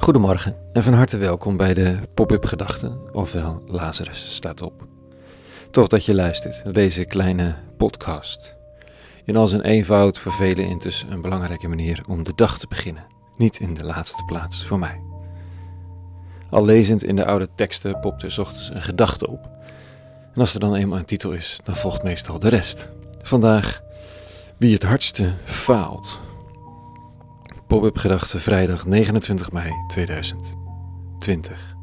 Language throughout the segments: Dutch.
Goedemorgen en van harte welkom bij de Pop-up Gedachten, ofwel Lazarus staat op. Tof dat je luistert naar deze kleine podcast. In al zijn eenvoud voor velen intussen een belangrijke manier om de dag te beginnen. Niet in de laatste plaats voor mij. Al lezend in de oude teksten popt er ochtends een gedachte op. En als er dan eenmaal een titel is, dan volgt meestal de rest. Vandaag wie het hardste faalt. Pop-up gedachte vrijdag 29 mei 2020.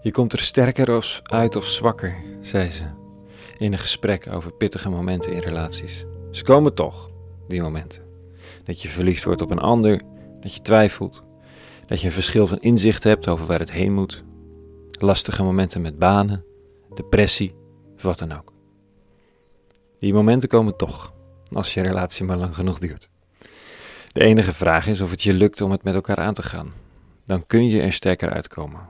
Je komt er sterker uit of zwakker, zei ze, in een gesprek over pittige momenten in relaties. Ze komen toch, die momenten. Dat je verliefd wordt op een ander, dat je twijfelt, dat je een verschil van inzicht hebt over waar het heen moet. Lastige momenten met banen, depressie of wat dan ook. Die momenten komen toch, als je relatie maar lang genoeg duurt. De enige vraag is of het je lukt om het met elkaar aan te gaan. Dan kun je er sterker uitkomen.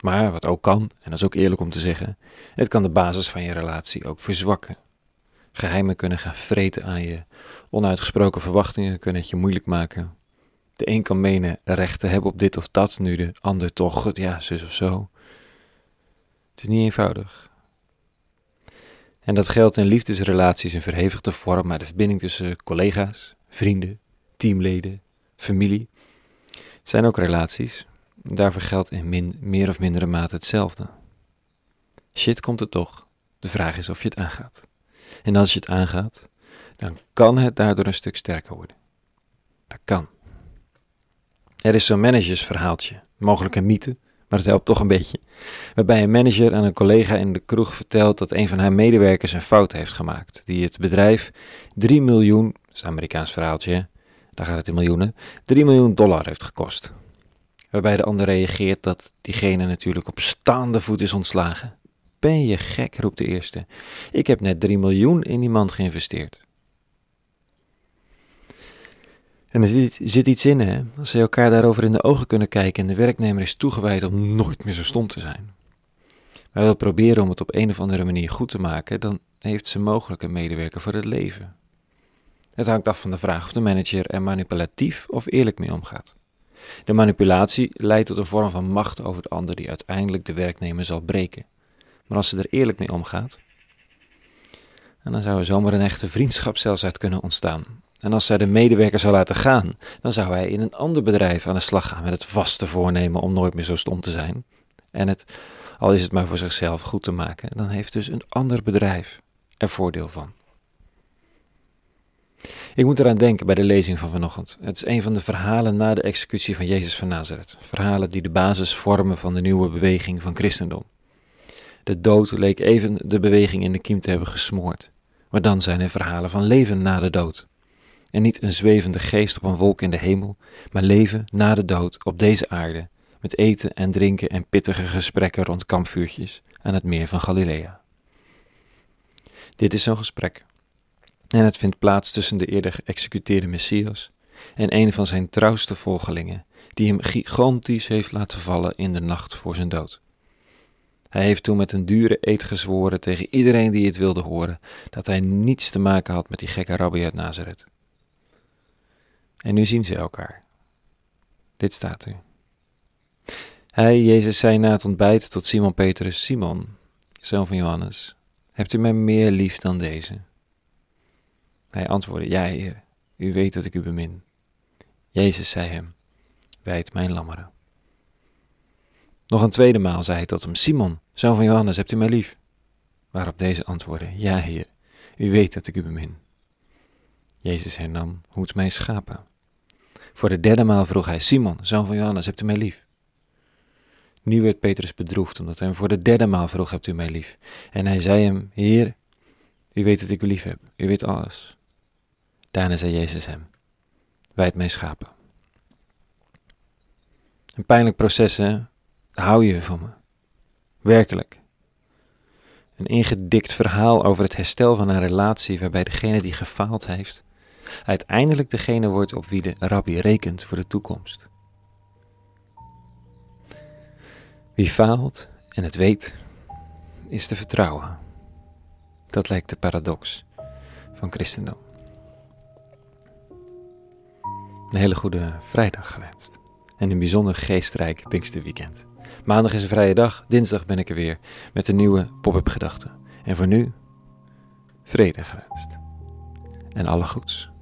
Maar wat ook kan, en dat is ook eerlijk om te zeggen, het kan de basis van je relatie ook verzwakken. Geheimen kunnen gaan vreten aan je, onuitgesproken verwachtingen kunnen het je moeilijk maken. De een kan menen recht te hebben op dit of dat, nu de ander toch, ja, zus of zo. Het is niet eenvoudig. En dat geldt in liefdesrelaties in verhevigde vorm, maar de verbinding tussen collega's, vrienden, teamleden, familie. Het zijn ook relaties. Daarvoor geldt in min, meer of mindere mate hetzelfde. Shit komt er toch. De vraag is of je het aangaat. En als je het aangaat, dan kan het daardoor een stuk sterker worden. Dat kan. Er is zo'n managersverhaaltje, mogelijk een mythe, maar het helpt toch een beetje. Waarbij een manager aan een collega in de kroeg vertelt dat een van haar medewerkers een fout heeft gemaakt, die het bedrijf 3 miljoen, dat is een Amerikaans verhaaltje, daar gaat het in miljoenen, 3 miljoen dollar heeft gekost. Waarbij de ander reageert dat diegene natuurlijk op staande voet is ontslagen. Ben je gek, roept de eerste. Ik heb net 3 miljoen in die man geïnvesteerd. En er zit, iets in, hè? Als ze elkaar daarover in de ogen kunnen kijken en de werknemer is toegewijd om nooit meer zo stom te zijn. Maar wil proberen om het op een of andere manier goed te maken, dan heeft ze mogelijk een medewerker voor het leven. Het hangt af van de vraag of de manager er manipulatief of eerlijk mee omgaat. De manipulatie leidt tot een vorm van macht over de ander die uiteindelijk de werknemer zal breken. Maar als ze er eerlijk mee omgaat, dan zou er zomaar een echte vriendschap zelfs uit kunnen ontstaan. En als zij de medewerker zou laten gaan, dan zou hij in een ander bedrijf aan de slag gaan met het vaste voornemen om nooit meer zo stom te zijn. En het, al is het maar voor zichzelf goed te maken, dan heeft dus een ander bedrijf er voordeel van. Ik moet eraan denken bij de lezing van vanochtend. Het is een van de verhalen na de executie van Jezus van Nazareth. Verhalen die de basis vormen van de nieuwe beweging van christendom. De dood leek even de beweging in de kiem te hebben gesmoord. Maar dan zijn er verhalen van leven na de dood. En niet een zwevende geest op een wolk in de hemel, maar leven na de dood op deze aarde, met eten en drinken en pittige gesprekken rond kampvuurtjes aan het meer van Galilea. Dit is zo'n gesprek. En het vindt plaats tussen de eerder geëxecuteerde Messias en een van zijn trouwste volgelingen, die hem gigantisch heeft laten vallen in de nacht voor zijn dood. Hij heeft toen met een dure eed gezworen tegen iedereen die het wilde horen, dat hij niets te maken had met die gekke rabbi uit Nazareth. En nu zien ze elkaar. Dit staat er. Hij, Jezus, zei na het ontbijt tot Simon Petrus: Simon, zoon van Johannes, hebt u mij meer lief dan deze? Hij antwoordde: Ja, Heer, u weet dat ik u bemin. Jezus zei hem: Wijd mijn lammeren. Nog een tweede maal zei hij tot hem: Simon, zoon van Johannes, hebt u mij lief? Waarop deze antwoordde: Ja, Heer, u weet dat ik u bemin. Jezus hernam: Hoed mijn schapen. Voor de derde maal vroeg hij: Simon, zoon van Johannes, hebt u mij lief? Nu werd Petrus bedroefd, omdat hij hem voor de derde maal vroeg: Hebt u mij lief? En hij zei hem: Heer, u weet dat ik u lief heb, u weet alles. Daarna zei Jezus hem: Wijd mijn schapen. Een pijnlijk proces, hè? Hou je van me? Werkelijk. Een ingedikt verhaal over het herstel van een relatie waarbij degene die gefaald heeft, uiteindelijk degene wordt op wie de rabbi rekent voor de toekomst. Wie faalt en het weet, is te vertrouwen. Dat lijkt de paradox van christendom. Een hele goede vrijdag gewenst. En een bijzonder geestrijk Pinksterweekend. Maandag is een vrije dag, dinsdag ben ik er weer met een nieuwe pop-up gedachte. En voor nu, vrede gewenst. En alle goeds.